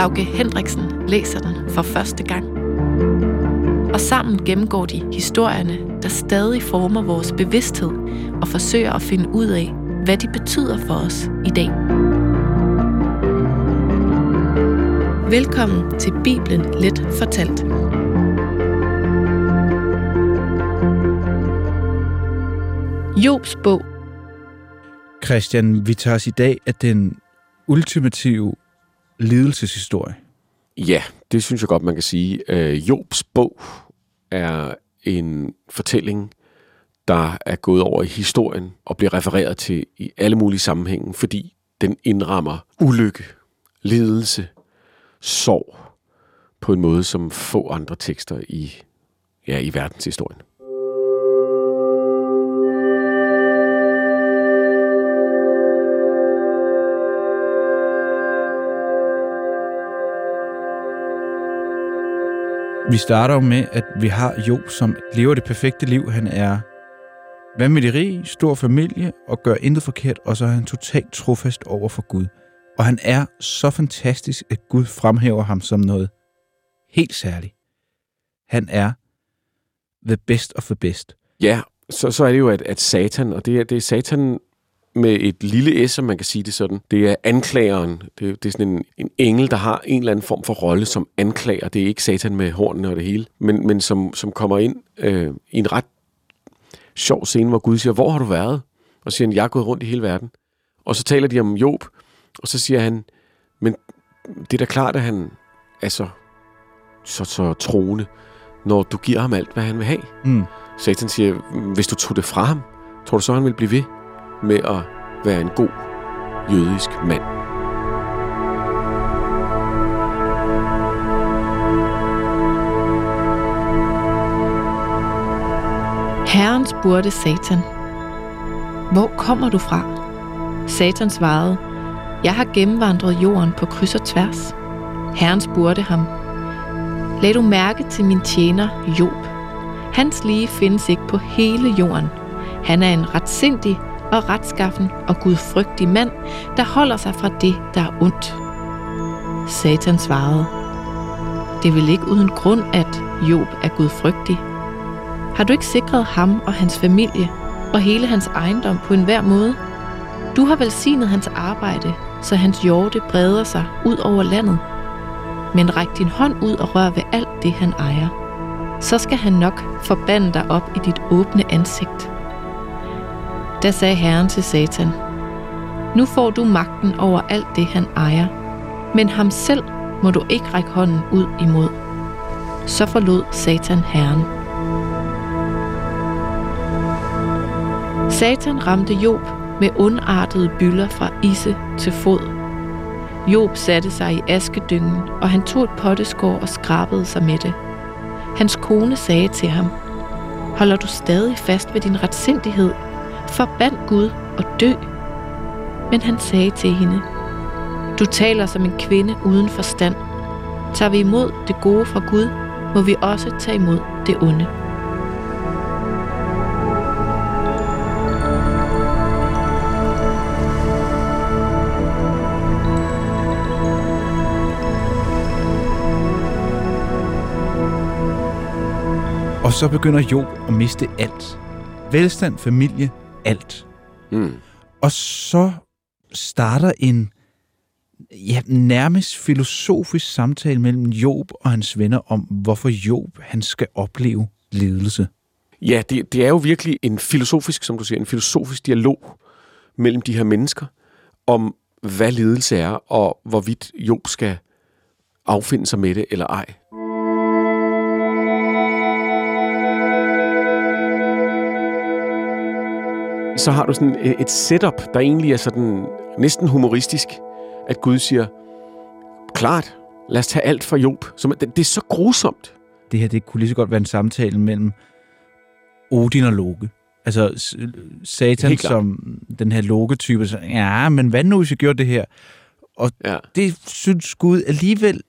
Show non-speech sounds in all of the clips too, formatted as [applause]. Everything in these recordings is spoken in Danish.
Lauke Hendriksen læser den for første gang. Og sammen gennemgår de historierne, der stadig former vores bevidsthed og forsøger at finde ud af, hvad de betyder for os i dag. Velkommen til Bibelen Let Fortalt. Jobs bog. Christian, vi tager os i dag af den ultimative lidelseshistorie. Ja, det synes jeg godt, man kan sige. Øh, Jobs bog er en fortælling, der er gået over i historien og bliver refereret til i alle mulige sammenhænge, fordi den indrammer ulykke, lidelse, sorg på en måde, som få andre tekster i, ja, i verdenshistorien. Vi starter jo med, at vi har Jo, som lever det perfekte liv. Han er vanvittig rig, stor familie og gør intet forkert, og så er han totalt trofast over for Gud. Og han er så fantastisk, at Gud fremhæver ham som noget helt særligt. Han er the best of the best. Ja, så, så er det jo, at, at Satan, og det er, det er Satan med et lille s, som man kan sige det sådan. Det er anklageren. Det, det er sådan en, en engel, der har en eller anden form for rolle som anklager. Det er ikke Satan med hornene og det hele, men, men som, som kommer ind øh, i en ret sjov scene, hvor Gud siger, hvor har du været? Og siger han, jeg er gået rundt i hele verden. Og så taler de om Job, og så siger han, men det er da klart, at han er så, så, så troende, når du giver ham alt, hvad han vil have. Mm. Satan siger, hvis du tog det fra ham, tror du så, han vil blive ved med at være en god jødisk mand? Herren spurgte Satan, Hvor kommer du fra? Satan svarede, Jeg har gennemvandret jorden på kryds og tværs. Herren spurgte ham, Lad du mærke til min tjener Job. Hans lige findes ikke på hele jorden. Han er en retsindig og retskaffen og gudfrygtig mand, der holder sig fra det, der er ondt. Satan svarede, Det vil ikke uden grund, at Job er gudfrygtig. Har du ikke sikret ham og hans familie og hele hans ejendom på enhver måde? Du har velsignet hans arbejde, så hans hjorte breder sig ud over landet. Men ræk din hånd ud og rør ved alt det, han ejer. Så skal han nok forbande dig op i dit åbne ansigt. Da sagde Herren til Satan, Nu får du magten over alt det, han ejer, men ham selv må du ikke række hånden ud imod. Så forlod Satan Herren. Satan ramte Job med ondartede bylder fra isse til fod. Job satte sig i askedyngen, og han tog et potteskår og skrabede sig med det. Hans kone sagde til ham, Holder du stadig fast ved din retsindighed? Forband Gud og dø. Men han sagde til hende, Du taler som en kvinde uden forstand. Tager vi imod det gode fra Gud, må vi også tage imod det onde. Og så begynder Job at miste alt. Velstand, familie, alt. Mm. Og så starter en ja, nærmest filosofisk samtale mellem Job og hans venner om, hvorfor Job han skal opleve lidelse. Ja, det, det er jo virkelig en filosofisk, som du siger, en filosofisk dialog mellem de her mennesker om, hvad lidelse er, og hvorvidt Job skal affinde sig med det eller ej. Så har du sådan et setup, der egentlig er sådan næsten humoristisk, at Gud siger, klart. Lad os tage alt fra Job. Som, det, det er så grusomt. Det her, det kunne lige så godt være en samtale mellem Odin og Loke. Altså Satan som den her Loke-type. Så, ja, men hvad nu, hvis vi gjorde det her? Ja. Det synes Gud alligevel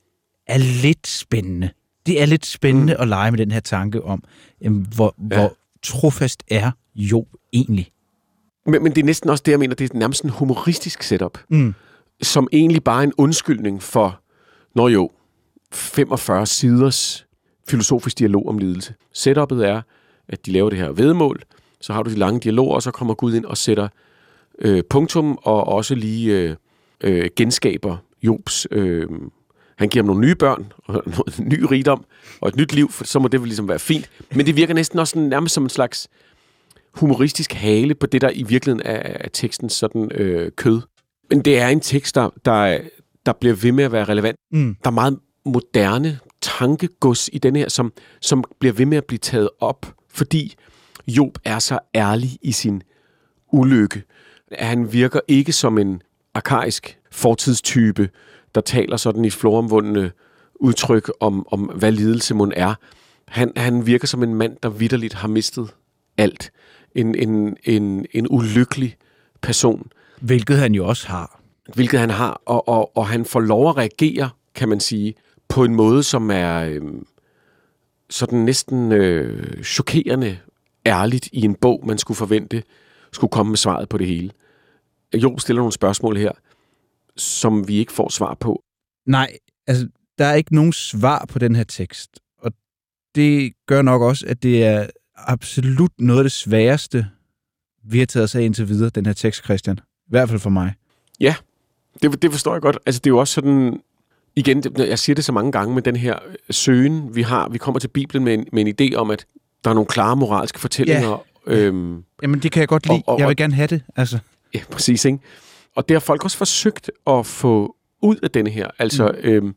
er lidt spændende. Det er lidt spændende mm. at lege med den her tanke om, jamen, hvor, ja. hvor trofast er Job egentlig. Men, men det er næsten også det, jeg mener, det er nærmest en humoristisk setup, Mm. som egentlig bare er en undskyldning for, når jo, 45 siders filosofisk dialog om lidelse. Setupet er, at de laver det her vedmål, så har du de lange dialoger, og så kommer Gud ind og sætter øh, punktum, og også lige øh, øh, genskaber Jobs... Øh, han giver ham nogle nye børn, [laughs] og noget ny rigdom, og et nyt liv, for så må det vel ligesom være fint. Men det virker næsten også sådan, nærmest som en slags humoristisk hale på det, der i virkeligheden er, er tekstens sådan øh, kød. Men det er en tekst, der, der, der bliver ved med at være relevant. Mm. Der er meget moderne tankegods i den her, som, som bliver ved med at blive taget op, fordi Job er så ærlig i sin ulykke. Han virker ikke som en arkaisk fortidstype, der taler sådan i floromvundne udtryk om, om hvad lidelse mon er. Han, han virker som en mand, der vidderligt har mistet alt. En, en, en, en ulykkelig person, Hvilket han jo også har. hvilket han har, og, og, og han får lov at reagere, kan man sige, på en måde, som er øh, sådan næsten øh, chokerende ærligt i en bog, man skulle forvente, skulle komme med svaret på det hele. Job stiller nogle spørgsmål her, som vi ikke får svar på. Nej, altså, der er ikke nogen svar på den her tekst. Og det gør nok også, at det er absolut noget af det sværeste, vi har taget os af indtil videre, den her tekst, Christian. I hvert fald for mig. Det, det forstår jeg godt. Altså, det er jo også sådan... Igen, det- jeg siger det så mange gange med den her søgen, vi har. Vi kommer til Bibelen med en, med en idé om, at der er nogle klare moralske fortællinger. Øhm, Jamen, det kan jeg godt lide. Og- og- jeg vil gerne have det. Altså, Ja, præcis, ikke? Og det har folk også forsøgt at få ud af denne her. Altså, mm. øhm,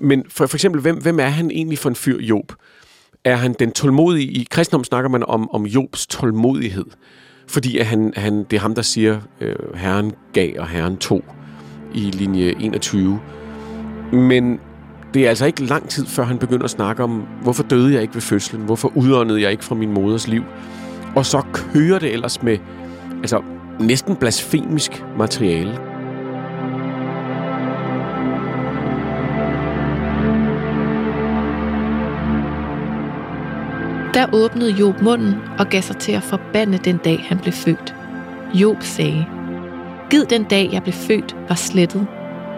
men for, for eksempel, hvem, hvem er han egentlig for en fyr, Job? Er han den tålmodige? I kristendom snakker man om, om Jobs tålmodighed. Fordi at han, han, det er ham, der siger, øh, herren gav og herren tog i linje 21. Men det er altså ikke lang tid, før han begynder at snakke om, hvorfor døde jeg ikke ved fødslen? Hvorfor udåndede jeg ikke fra min moders liv? Og så kører det ellers med altså, næsten blasfemisk materiale. Der åbnede Job munden og gav sig til at forbande den dag, han blev født. Job sagde, Gid den dag, jeg blev født, var slettet.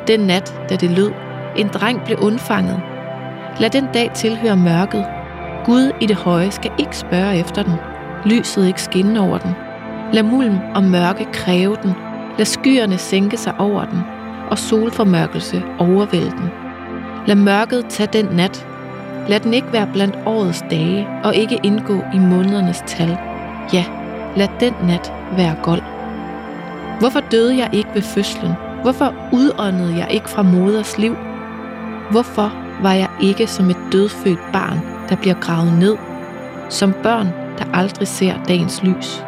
Den nat, da det lød, en dreng blev undfanget. Lad den dag tilhøre mørket. Gud i det høje skal ikke spørge efter den. Lyset ikke skinne over den. Lad mulm og mørke kræve den. Lad skyerne sænke sig over den, og solformørkelse overvælde den. Lad mørket tage den nat, Lad den ikke være blandt årets dage og ikke indgå i månedernes tal. Ja, lad den nat være gold. Hvorfor døde jeg ikke ved fødslen? Hvorfor udåndede jeg ikke fra moders liv? Hvorfor var jeg ikke som et dødfødt barn, der bliver gravet ned? Som børn, der aldrig ser dagens lys?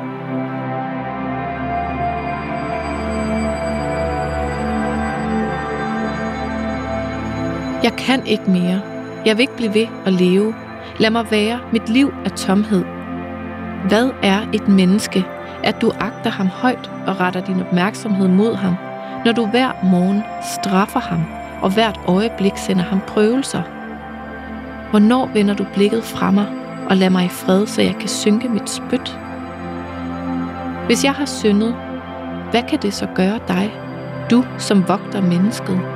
Jeg kan ikke mere. Jeg vil ikke blive ved at leve. Lad mig være. Mit liv er tomhed. Hvad er et menneske, at du agter ham højt og retter din opmærksomhed mod ham, når du hver morgen straffer ham og hvert øjeblik sender ham prøvelser? Hvornår vender du blikket fra mig og lader mig i fred, så jeg kan synke mit spyt? Hvis jeg har syndet, hvad kan det så gøre dig, du som vogter mennesket?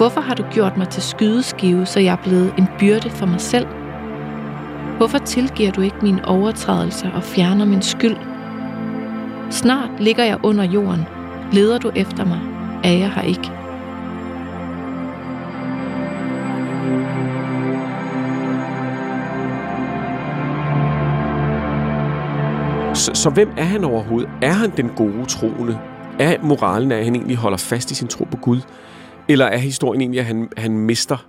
Hvorfor har du gjort mig til skydeskive, så jeg er blevet en byrde for mig selv? Hvorfor tilgiver du ikke mine overtrædelser og fjerner min skyld? Snart ligger jeg under jorden. Leder du efter mig, er jeg her ikke. Så, så hvem er han overhovedet? Er han den gode troende? Er moralen, at han egentlig holder fast i sin tro på Gud? Eller er historien egentlig, at han, han mister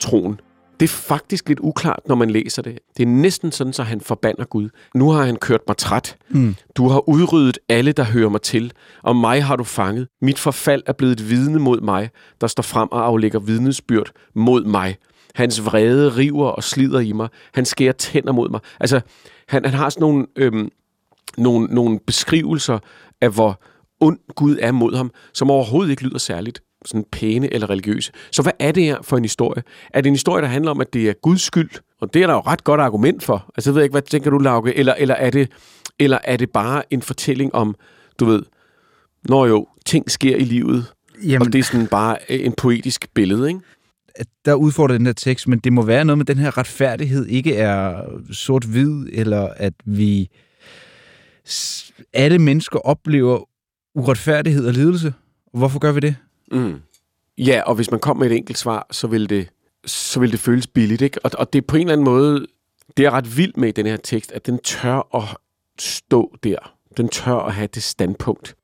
troen? Det er faktisk lidt uklart, når man læser det. Det er næsten sådan, så han forbander Gud. Nu har han kørt mig træt. Mm. Du har udryddet alle, der hører mig til, og mig har du fanget. Mit forfald er blevet et vidne mod mig, der står frem og aflægger vidnesbyrd mod mig. Hans vrede river og slider i mig. Han skærer tænder mod mig. Altså, han, han har sådan nogle, øhm, nogle, nogle beskrivelser af, hvor ond Gud er mod ham, som overhovedet ikke lyder særligt sådan pæne eller religiøse. Så hvad er det her for en historie? Er det en historie, der handler om, at det er Guds skyld? Og det er der jo ret godt argument for. Altså, jeg ved ikke, hvad tænker du, Lauke? Eller, eller, er det, eller er det bare en fortælling om, du ved, når jo, ting sker i livet, Jamen, og det er sådan bare en poetisk billede, ikke? der udfordrer den der tekst, men det må være noget med, den her retfærdighed ikke er sort-hvid, eller at vi alle mennesker oplever uretfærdighed og lidelse. Hvorfor gør vi det? Mm. Ja, og hvis man kom med et enkelt svar, så vil det, så vil det føles billigt. Ikke? Og, og det er på en eller anden måde, det er ret vildt med i den her tekst, at den tør at stå der. Den tør at have det standpunkt.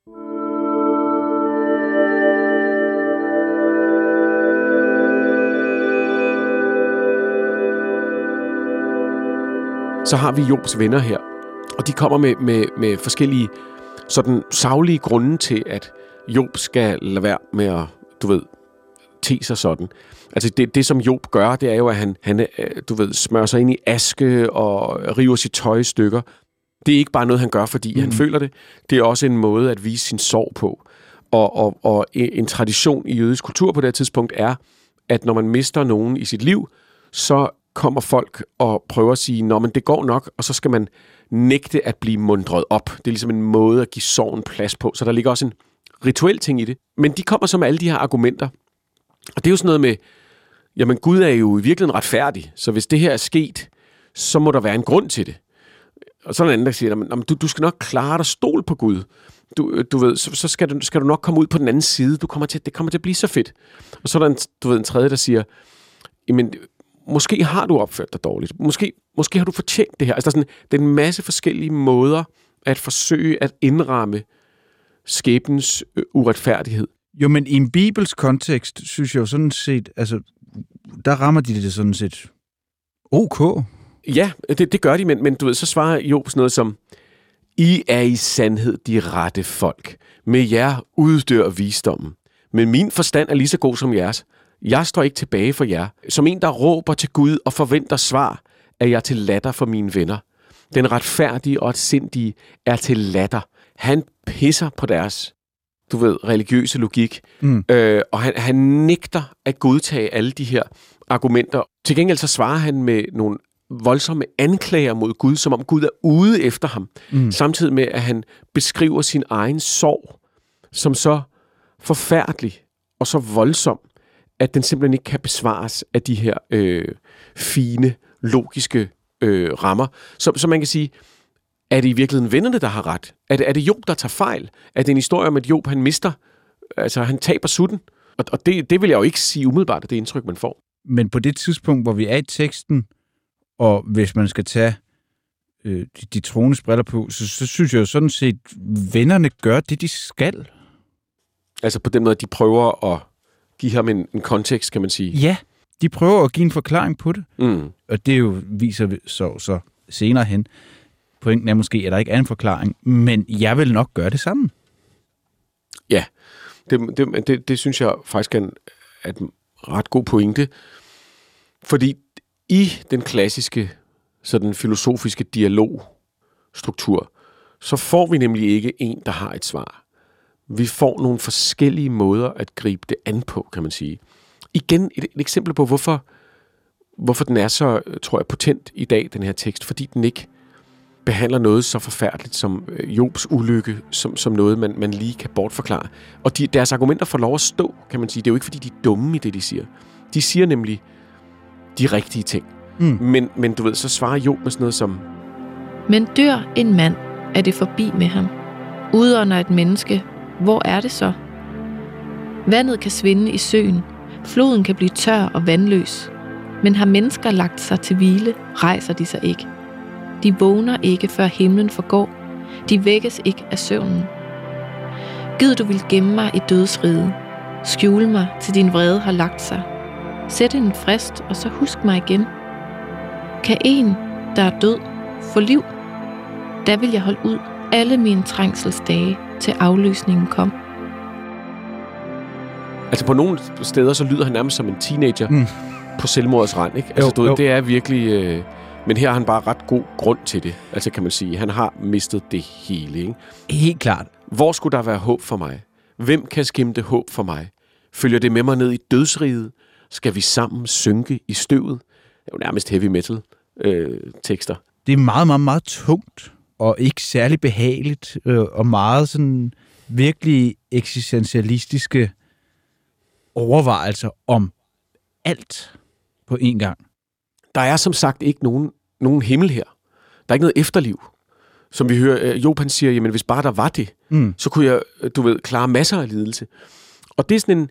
Så har vi Jobs venner her, og de kommer med, med, med forskellige sådan savlige grunde til, at Job skal lade være med at, du ved, te sig sådan. Altså det, det, som Job gør, det er jo, at han, han øh, du ved, smører sig ind i aske og river sit tøj i stykker. Det er ikke bare noget, han gør, fordi mm. han føler det. Det er også en måde at vise sin sorg på. Og, og, og en tradition i jødisk kultur på det tidspunkt er, at når man mister nogen i sit liv, så kommer folk og prøver at sige, at det går nok, og så skal man nægte at blive mundret op. Det er ligesom en måde at give sorgen plads på. Så der ligger også en rituel ting i det. Men de kommer så med alle de her argumenter. Og det er jo sådan noget med, jamen Gud er jo i virkeligheden retfærdig, så hvis det her er sket, så må der være en grund til det. Og så er der en anden, der siger, jamen, du, du skal nok klare dig stol på Gud. Du, øh, du ved, så, så skal, du, skal du nok komme ud på den anden side. Du kommer til, det kommer til at blive så fedt. Og så er der en, du ved, en tredje, der siger, jamen, måske har du opført dig dårligt. Måske, måske har du fortjent det her. Altså, der er, sådan, det er en masse forskellige måder at forsøge at indramme skæbens øh, uretfærdighed. Jo, men i en bibels kontekst, synes jeg jo sådan set, altså, der rammer de det sådan set ok. Ja, det, det gør de, men, men du ved, så svarer Job sådan noget som, I er i sandhed de rette folk. Med jer uddør visdommen. Men min forstand er lige så god som jeres. Jeg står ikke tilbage for jer. Som en, der råber til Gud og forventer svar, er jeg til latter for mine venner. Den retfærdige og sindige er til latter. Han pisser på deres, du ved, religiøse logik, mm. øh, og han, han nægter at godtage alle de her argumenter. Til gengæld så svarer han med nogle voldsomme anklager mod Gud, som om Gud er ude efter ham. Mm. Samtidig med, at han beskriver sin egen sorg som så forfærdelig og så voldsom, at den simpelthen ikke kan besvares af de her øh, fine, logiske øh, rammer. Så, så man kan sige, er det i virkeligheden vennerne, der har ret? Er det, er det Job, der tager fejl? Er det en historie om, at Job han mister, altså han taber sutten? Og, og det, det vil jeg jo ikke sige umiddelbart, at det indtryk, man får. Men på det tidspunkt, hvor vi er i teksten, og hvis man skal tage øh, de, de troendes briller på, så, så synes jeg jo sådan set, vennerne gør det, de skal. Altså på den måde, at de prøver at give ham en, en kontekst, kan man sige. Ja, de prøver at give en forklaring på det. Mm. Og det jo viser så, så senere hen. Pointen er måske, at der ikke er en forklaring, men jeg vil nok gøre det samme. Ja, det, det, det, det synes jeg faktisk er en, er en ret god pointe. Fordi i den klassiske sådan filosofiske dialogstruktur, så får vi nemlig ikke en, der har et svar. Vi får nogle forskellige måder at gribe det an på, kan man sige. Igen et, et eksempel på, hvorfor, hvorfor den er så, tror jeg, potent i dag, den her tekst. Fordi den ikke behandler noget så forfærdeligt som øh, Jobs ulykke, som, som noget, man, man lige kan bortforklare. Og de, deres argumenter får lov at stå, kan man sige. Det er jo ikke, fordi de er dumme i det, de siger. De siger nemlig de rigtige ting. Mm. Men, men du ved, så svarer Job med sådan noget som... Men dør en mand, er det forbi med ham. Udånder et menneske, hvor er det så? Vandet kan svinde i søen, floden kan blive tør og vandløs, men har mennesker lagt sig til hvile, rejser de sig ikke. De vågner ikke, før himlen forgår. De vækkes ikke af søvnen. Gid du vil gemme mig i dødsriget. Skjule mig, til din vrede har lagt sig. Sæt en frist, og så husk mig igen. Kan en, der er død, få liv? Da vil jeg holde ud alle mine trængselsdage, til afløsningen kom. Altså på nogle steder, så lyder han nærmest som en teenager mm. på selvmordets rand, ikke? Altså, Jo, du jo. det er virkelig... Øh, men her har han bare ret god grund til det. Altså kan man sige, han har mistet det hele, ikke? Helt klart. Hvor skulle der være håb for mig? Hvem kan skimte håb for mig? Følger det med mig ned i dødsriget? Skal vi sammen synke i støvet? Det er jo nærmest heavy metal øh, tekster. Det er meget, meget, meget tungt, og ikke særlig behageligt, øh, og meget sådan virkelig eksistentialistiske overvejelser om alt på én gang. Der er som sagt ikke nogen, nogen himmel her. Der er ikke noget efterliv. Som vi hører, øh, Job han siger, jamen hvis bare der var det, Mm. så kunne jeg, øh, du ved, klare masser af lidelse. Og det er sådan en,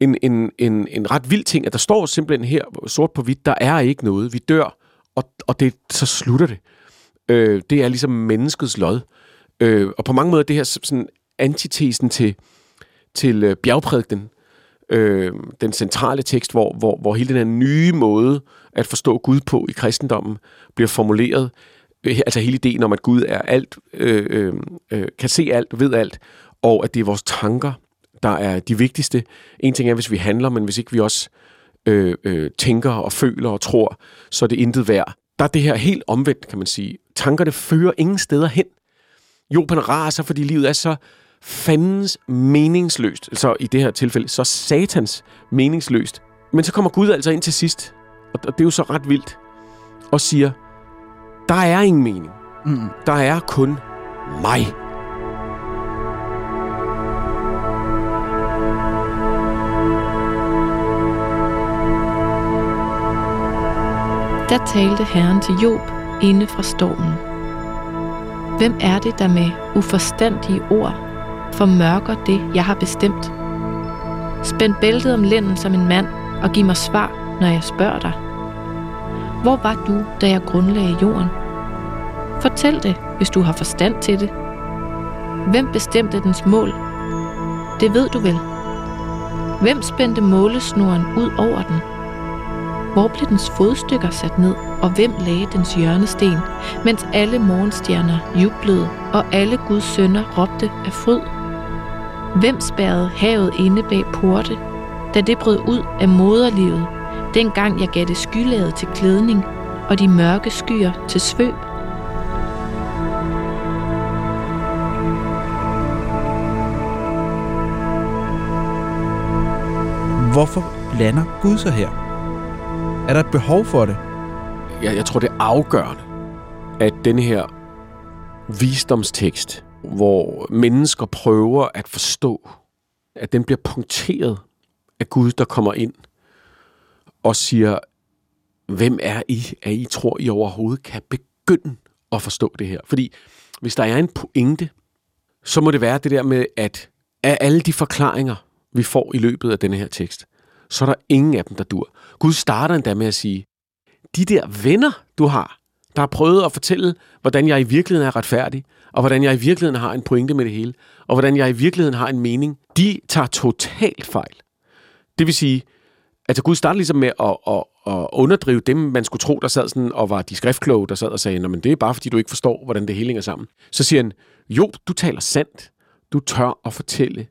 en, en, en, en ret vild ting, at der står simpelthen her, sort på hvidt, der er ikke noget. Vi dør, og, og det, så slutter det. Øh, det er ligesom menneskets lod. Øh, og på mange måder det her sådan antitesen til, til øh, bjergprædiken, øh, den centrale tekst, hvor, hvor, hvor hele den her nye måde at forstå Gud på i kristendommen bliver formuleret. Øh, altså hele ideen om, at Gud er alt, øh, øh, øh, kan se alt, ved alt, og at det er vores tanker, der er de vigtigste. En ting er, hvis vi handler, men hvis ikke vi også øh, øh, tænker og føler og tror, så er det intet værd. Der er det her helt omvendt, kan man sige. Tankerne fører ingen steder hen. Jo, han raser, fordi livet er så fandens meningsløst. Så i det her tilfælde, så satans meningsløst. Men så kommer Gud altså ind til sidst, og og det er jo så ret vildt, og siger, der er ingen mening. Mm. Der er kun mig. Der talte Herren til Job inde fra stormen. Hvem er det, der med uforstandige ord formørker det, jeg har bestemt? Spænd bæltet om lænden som en mand, og giv mig svar, når jeg spørger dig. Hvor var du, da jeg grundlagde jorden? Fortæl det, hvis du har forstand til det. Hvem bestemte dens mål? Det ved du vel. Hvem spændte målesnoren ud over den? Hvor blev dens fodstykker sat ned, og hvem lagde dens hjørnesten, mens alle morgenstjerner jublede, og alle Guds sønner råbte af fryd? Hvem spærrede havet inde bag porte, da det brød ud af moderlivet, dengang jeg gav det skylaget til klædning, og de mørke skyer til svøb? Hvorfor blander Gud sig her? Er der et behov for det? jeg, jeg tror, det er afgørende, at denne her visdomstekst, hvor mennesker prøver at forstå, at den bliver punkteret af Gud, der kommer ind og siger, hvem er I, at I tror, I overhovedet kan begynde at forstå det her? Fordi hvis der er en pointe, så må det være det der med, at af alle de forklaringer, vi får i løbet af denne her tekst, så er der ingen af dem, der dur. Gud starter endda med at sige, de der venner, du har, der har prøvet at fortælle, hvordan jeg i virkeligheden er retfærdig, og hvordan jeg i virkeligheden har en pointe med det hele, og hvordan jeg i virkeligheden har en mening, de tager totalt fejl. Det vil sige, altså Gud starter ligesom med at, at, at underdrive dem, man skulle tro, der sad sådan og var de skriftkloge, der sad og sagde, men det er bare fordi, du ikke forstår, hvordan det hele hænger sammen. Så siger han, jo, du taler sandt. Du tør at fortælle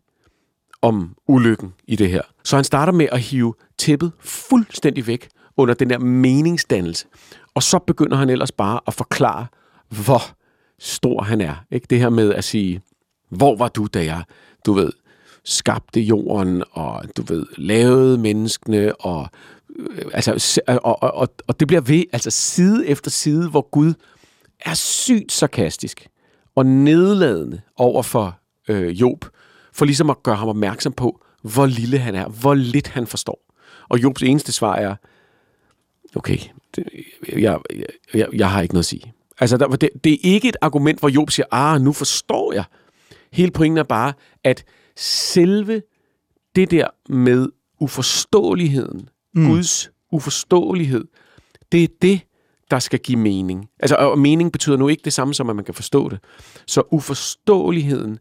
om ulykken i det her. Så han starter med at hive tæppet fuldstændig væk under den der meningsdannelse. Og så begynder han ellers bare at forklare, hvor stor han er. Ikke? Det her med at sige, hvor var du, da jeg, du ved, skabte jorden, og du ved, lavede menneskene, og, øh, altså, og, og, og, og det bliver ved, altså side efter side, hvor Gud er sygt sarkastisk og nedladende over for øh, Job, for ligesom at gøre ham opmærksom på, hvor lille han er, hvor lidt han forstår. Og Jobs eneste svar er, okay, det, jeg, jeg, jeg har ikke noget at sige. Altså, der, det, det er ikke et argument, hvor Job siger, ah, nu forstår jeg. Hele pointen er bare, at selve det der med uforståeligheden, mm. Guds uforståelighed, det er det, der skal give mening. Altså, og mening betyder nu ikke det samme som, at man kan forstå det. Så uforståeligheden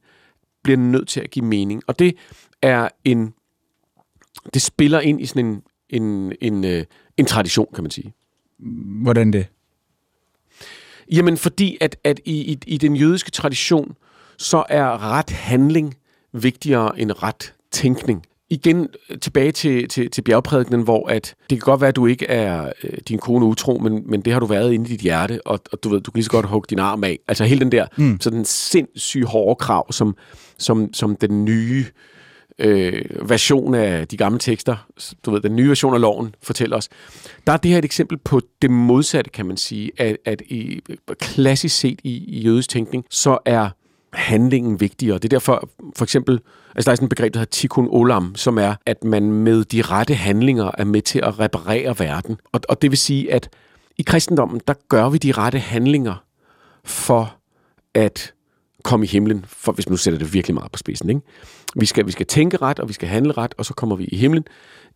bliver nødt til at give mening. Og det er en... Det spiller ind i sådan en, en, en, øh, en tradition, kan man sige. Hvordan det? Jamen, fordi at, at i, i, i den jødiske tradition, så er ret handling vigtigere end ret tænkning. Igen øh, tilbage til, til, til bjergprædikenen, hvor at det kan godt være, at du ikke er øh, din kone utro, men, men det har du været inde i dit hjerte, og, og du ved, du kan lige så godt hugge din arm af. Altså hele den der mm. sådan sindssygt hårde krav, som, som, som den nye øh, Øh, version af de gamle tekster, du ved, den nye version af loven fortæller os. Der er det her et eksempel på det modsatte, kan man sige, at, at i, klassisk set i, i jødisk tænkning, så er handlingen vigtigere. Det er derfor, for eksempel, altså der er sådan et begreb, der hedder tikkun olam, som er, at man med de rette handlinger er med til at reparere verden. Og, og det vil sige, at i kristendommen, der gør vi de rette handlinger for at komme i himlen, for hvis man nu sætter det virkelig meget på spidsen. Ikke? Vi, skal, vi skal tænke ret, og vi skal handle ret, og så kommer vi i himlen.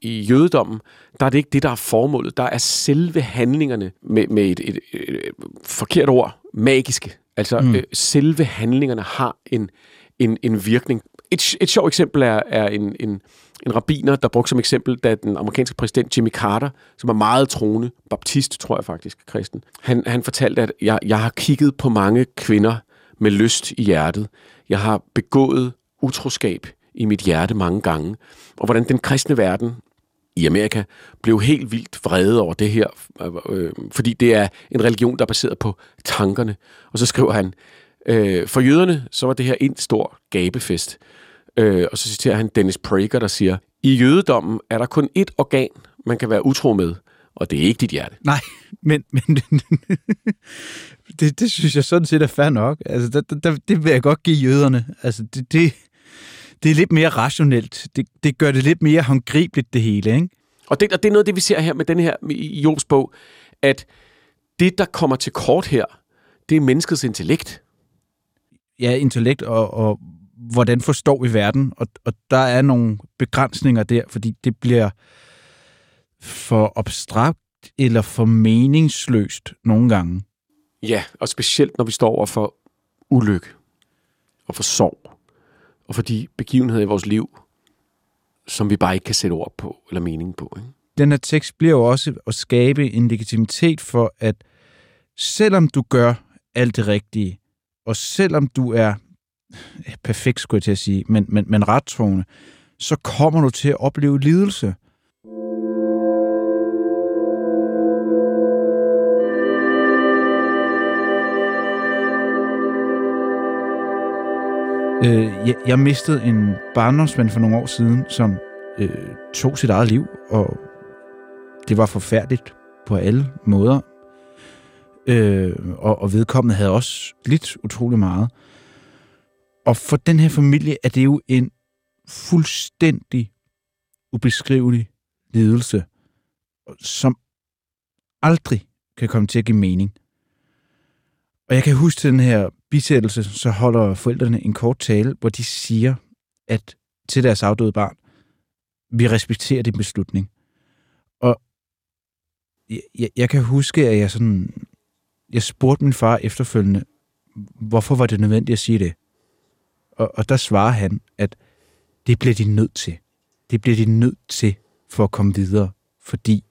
I jødedommen, der er det ikke det, der er formålet. Der er selve handlingerne med, med et, et, et, et forkert ord, magiske. Altså mm. øh, selve handlingerne har en, en, en virkning. Et, et sjovt eksempel er, er en, en, en rabiner, der brugte som eksempel, da den amerikanske præsident Jimmy Carter, som var meget troende, baptist tror jeg faktisk, kristen, han, han fortalte, at jeg, jeg har kigget på mange kvinder med lyst i hjertet. Jeg har begået utroskab i mit hjerte mange gange, og hvordan den kristne verden i Amerika blev helt vildt vrede over det her, øh, fordi det er en religion, der er baseret på tankerne. Og så skriver han, øh, for jøderne, så var det her en stor gabefest. Øh, og så citerer han Dennis Prager, der siger, i jødedommen er der kun ét organ, man kan være utro med, og det er ikke dit hjerte. Nej, men, men [laughs] det, det synes jeg sådan set er fair nok. Altså, det, det, det vil jeg godt give jøderne. Altså, det, det, det er lidt mere rationelt. Det, det gør det lidt mere håndgribeligt, det hele, ikke? Og det, og det er noget af det, vi ser her med den her i Jobs bog, at det, der kommer til kort her, det er menneskets intellekt. Ja, intellekt og, og hvordan forstår vi verden, og, og der er nogle begrænsninger der, fordi det bliver for abstrakt eller for meningsløst nogle gange. Ja, og specielt når vi står over for ulykke og for sorg og for de begivenheder i vores liv, som vi bare ikke kan sætte ord på eller mening på. Ikke? Den her tekst bliver jo også at skabe en legitimitet for, at selvom du gør alt det rigtige, og selvom du er perfekt, skulle jeg til at sige, men, men, men rettroende, så kommer du til at opleve lidelse. Øh, jeg, jeg mistede en barndomsven for nogle år siden, som øh, tog sit eget liv, og det var forfærdeligt på alle måder. Øh, og, og vedkommende havde også lidt utrolig meget. Og for den her familie er det jo en fuldstændig ubeskrivelig lidelse, som aldrig kan komme til at give mening. Og jeg kan huske den her bisættelse, så holder forældrene en kort tale, hvor de siger, at til deres afdøde barn, vi respekterer din beslutning. Og jeg, jeg kan huske, at jeg sådan, jeg spurgte min far efterfølgende, hvorfor var det nødvendigt at sige det? Og, og der svarer han, at det bliver de nødt til. Det bliver de nødt til for at komme videre, fordi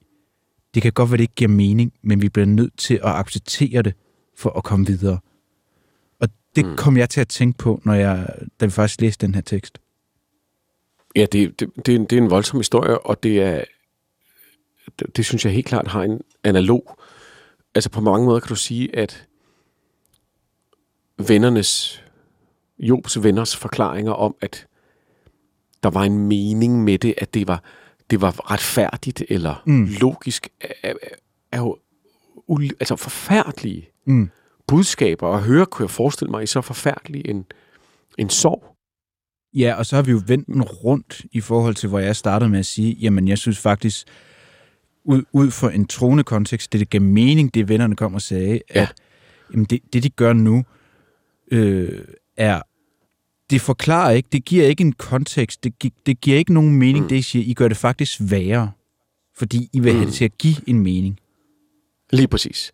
det kan godt være, det ikke giver mening, men vi bliver nødt til at acceptere det for at komme videre. Det mm. kom jeg til at tænke på, når jeg, da vi faktisk læste den her tekst. Ja, det, det, det, er, en, det er en voldsom historie, og det er, det, det synes jeg helt klart har en analog. Altså på mange måder kan du sige, at vennernes, Jobs venners forklaringer om, at der var en mening med det, at det var, det var retfærdigt eller mm. logisk, er, er, er jo altså forfærdelige mm. Budskaber at høre, kunne jeg forestille mig, i så forfærdelig en, en sorg. Ja, og så har vi jo vendt den rundt i forhold til, hvor jeg startede med at sige, jamen jeg synes faktisk, ud, ud for en troende kontekst, det, det gav mening, det vennerne kom og sagde, ja. at jamen, det, det, de gør nu, øh, er, det forklarer ikke, det giver ikke en kontekst, det, gi, det giver ikke nogen mening, mm. det I siger, I gør det faktisk værre, fordi I vil mm. have det til at give en mening. Lige præcis.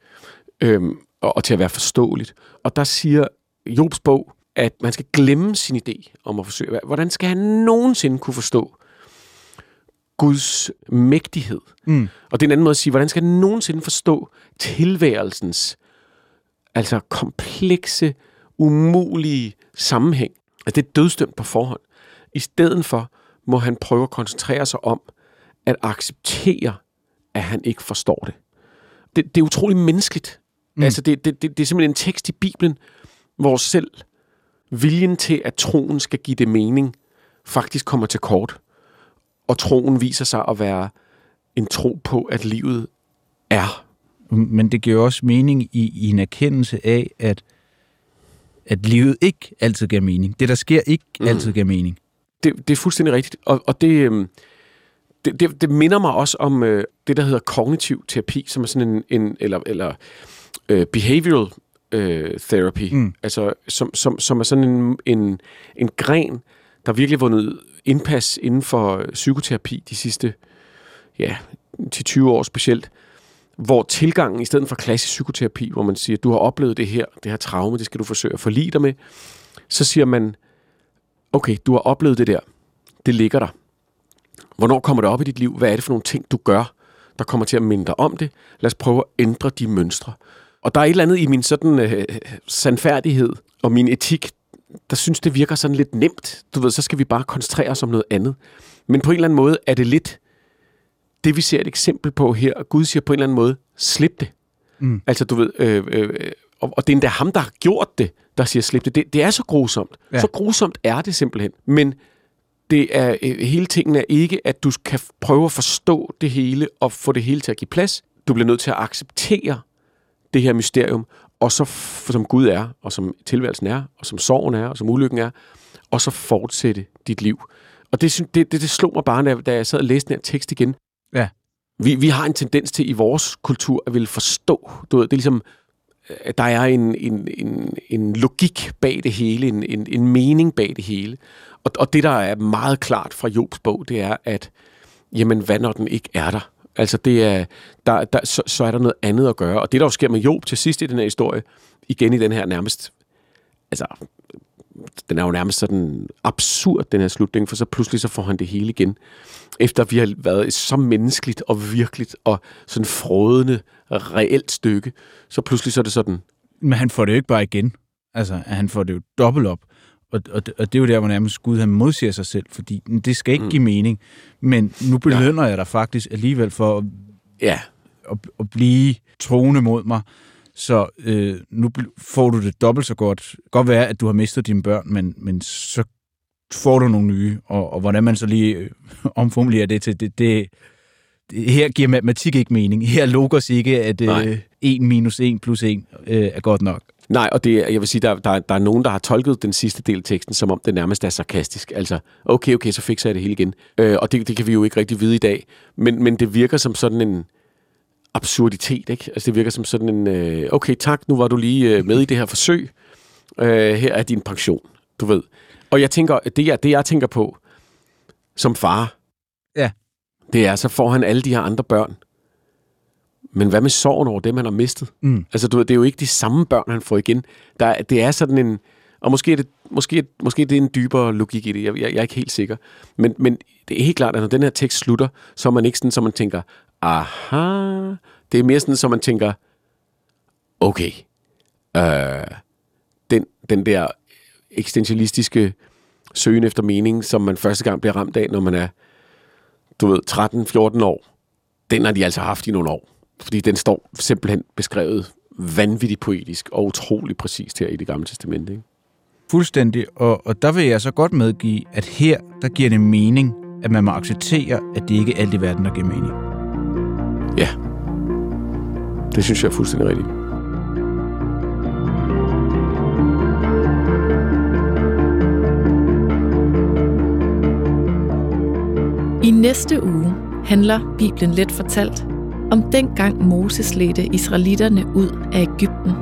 Øhm, og, og til at være forståeligt. Og der siger Jobs bog, at man skal glemme sin idé om at forsøge. Hvordan skal han nogensinde kunne forstå Guds mægtighed. Mm. Og det er en anden måde at sige, hvordan skal jeg nogensinde forstå tilværelsens altså komplekse, umulige sammenhæng? At det er dødstømt på forhånd. I stedet for må han prøve at koncentrere sig om at acceptere, at han ikke forstår det. Det, det er utrolig menneskeligt. Mm. Altså, det, det, det, det er simpelthen en tekst i Bibelen, hvor selv viljen til, at troen skal give det mening, faktisk kommer til kort. Og troen viser sig at være en tro på, at livet er. Men det giver også mening i, i en erkendelse af, at, at livet ikke altid giver mening. Det, der sker, ikke mm. altid giver mening. Det, det er fuldstændig rigtigt. Og, og det, øhm, det, det, det minder mig også om øh, det, der hedder kognitiv terapi, som er sådan en, en eller, eller øh, behavioral øh, therapy, mm. altså, som, som, som er sådan en, en, en gren, der virkelig vundet indpas inden for psykoterapi de sidste ja, 10-20 år specielt, hvor tilgangen, i stedet for klassisk psykoterapi, hvor man siger, du har oplevet det her, det her traume, det skal du forsøge at forlige dig med, så siger man, okay, du har oplevet det der, det ligger der. Hvornår kommer det op i dit liv? Hvad er det for nogle ting, du gør, der kommer til at minde dig om det? Lad os prøve at ændre de mønstre. Og der er et eller andet i min sådan øh, sandfærdighed og min etik, der synes, det virker sådan lidt nemt. Du ved, så skal vi bare koncentrere os om noget andet. Men på en eller anden måde er det lidt det, vi ser et eksempel på her. Gud siger på en eller anden måde, slip det. Mm. Altså, du ved, øh, øh, og, og det er endda ham, der har gjort det, der siger, slip det. Det, det er så grusomt. Ja. Så grusomt er det simpelthen. Men det er øh, hele tingen er ikke, at du kan prøve at forstå det hele og få det hele til at give plads. Du bliver nødt til at acceptere det her mysterium, og så som Gud er, og som tilværelsen er, og som sorgen er, og som ulykken er, og så fortsætte dit liv. Og det, det, det, det slog mig bare, da jeg sad og læste den her tekst igen. Ja. Vi, vi har en tendens til i vores kultur at ville forstå. Du ved, det er ligesom, at der er en, en, en, en logik bag det hele, en, en, en mening bag det hele. Og, og det, der er meget klart fra Jobs bog, det er, at jamen, hvad når den ikke er der? Altså, det er, der, der, så, så er der noget andet at gøre. Og det, der jo sker med Job til sidst i den her historie, igen i den her nærmest, altså, den er jo nærmest sådan absurd, den her slutning, for så pludselig så får han det hele igen. Efter vi har været så menneskeligt og virkeligt og sådan frodende, reelt stykke, så pludselig så er det sådan. Men han får det jo ikke bare igen. Altså, han får det jo dobbelt op. Og, og, og det er jo der, hvor nærmest Gud han modsiger sig selv, fordi det skal ikke mm. give mening. Men nu belønner ja. jeg dig faktisk alligevel for at, ja. at, at blive troende mod mig. Så øh, nu får du det dobbelt så godt. Godt være, at du har mistet dine børn, men, men så får du nogle nye. Og, og hvordan man så lige øh, [laughs] omformulerer det til, det, det, det, her giver matematik ikke mening. Her logos ikke, at øh, 1 minus 1 plus 1 øh, er godt nok. Nej, og det, jeg vil sige, der, der, der er nogen, der har tolket den sidste del af teksten, som om det nærmest er sarkastisk. Altså, okay, okay, så fikser jeg det hele igen. Øh, og det, det kan vi jo ikke rigtig vide i dag. Men, men det virker som sådan en absurditet, ikke? Altså, det virker som sådan en, øh, okay, tak, nu var du lige øh, med i det her forsøg. Øh, her er din pension, du ved. Og jeg tænker, det, er, det jeg tænker på som far, ja. det er, så får han alle de her andre børn, men hvad med sorgen over dem, han har mistet? Mm. Altså, du ved, det er jo ikke de samme børn, han får igen. Der, det er sådan en... Og måske er det, måske, måske det er en dybere logik i det. Jeg, jeg, jeg er ikke helt sikker. Men, men det er helt klart, at når den her tekst slutter, så er man ikke sådan, så man tænker, aha. Det er mere sådan, så man tænker, okay. Øh, den, den der eksistentialistiske søgen efter mening, som man første gang bliver ramt af, når man er, du ved, 13-14 år, den har de altså haft i nogle år. Fordi den står simpelthen beskrevet vanvittigt poetisk og utrolig præcist her i det gamle testamente. Ikke? Fuldstændig, og, og der vil jeg så godt medgive, at her, der giver det mening, at man må acceptere, at det ikke er alt i verden, der giver mening. Ja, det synes jeg er fuldstændig rigtigt. I næste uge handler Bibelen let fortalt om dengang Moses ledte israelitterne ud af Ægypten.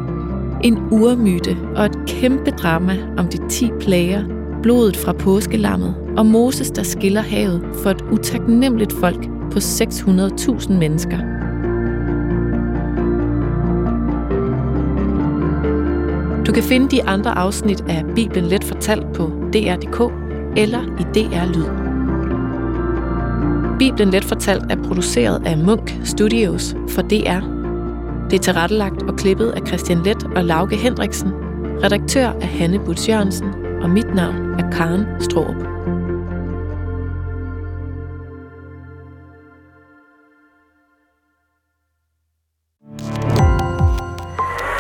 En urmyte og et kæmpe drama om de ti plager, blodet fra påskelammet og Moses, der skiller havet for et utaknemmeligt folk på 600.000 mennesker. Du kan finde de andre afsnit af Bibelen Let Fortalt på dr.dk eller i DR Lyd. Bibelen Let Fortalt er produceret af Munk Studios for DR. Det er tilrettelagt og klippet af Christian Let og Lauke Hendriksen. Redaktør er Hanne Butz Jørgensen, og mit navn er Karen Strohrup.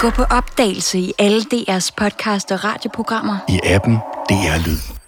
Gå på opdagelse i alle DR's podcast og radioprogrammer. I appen DR Lyd.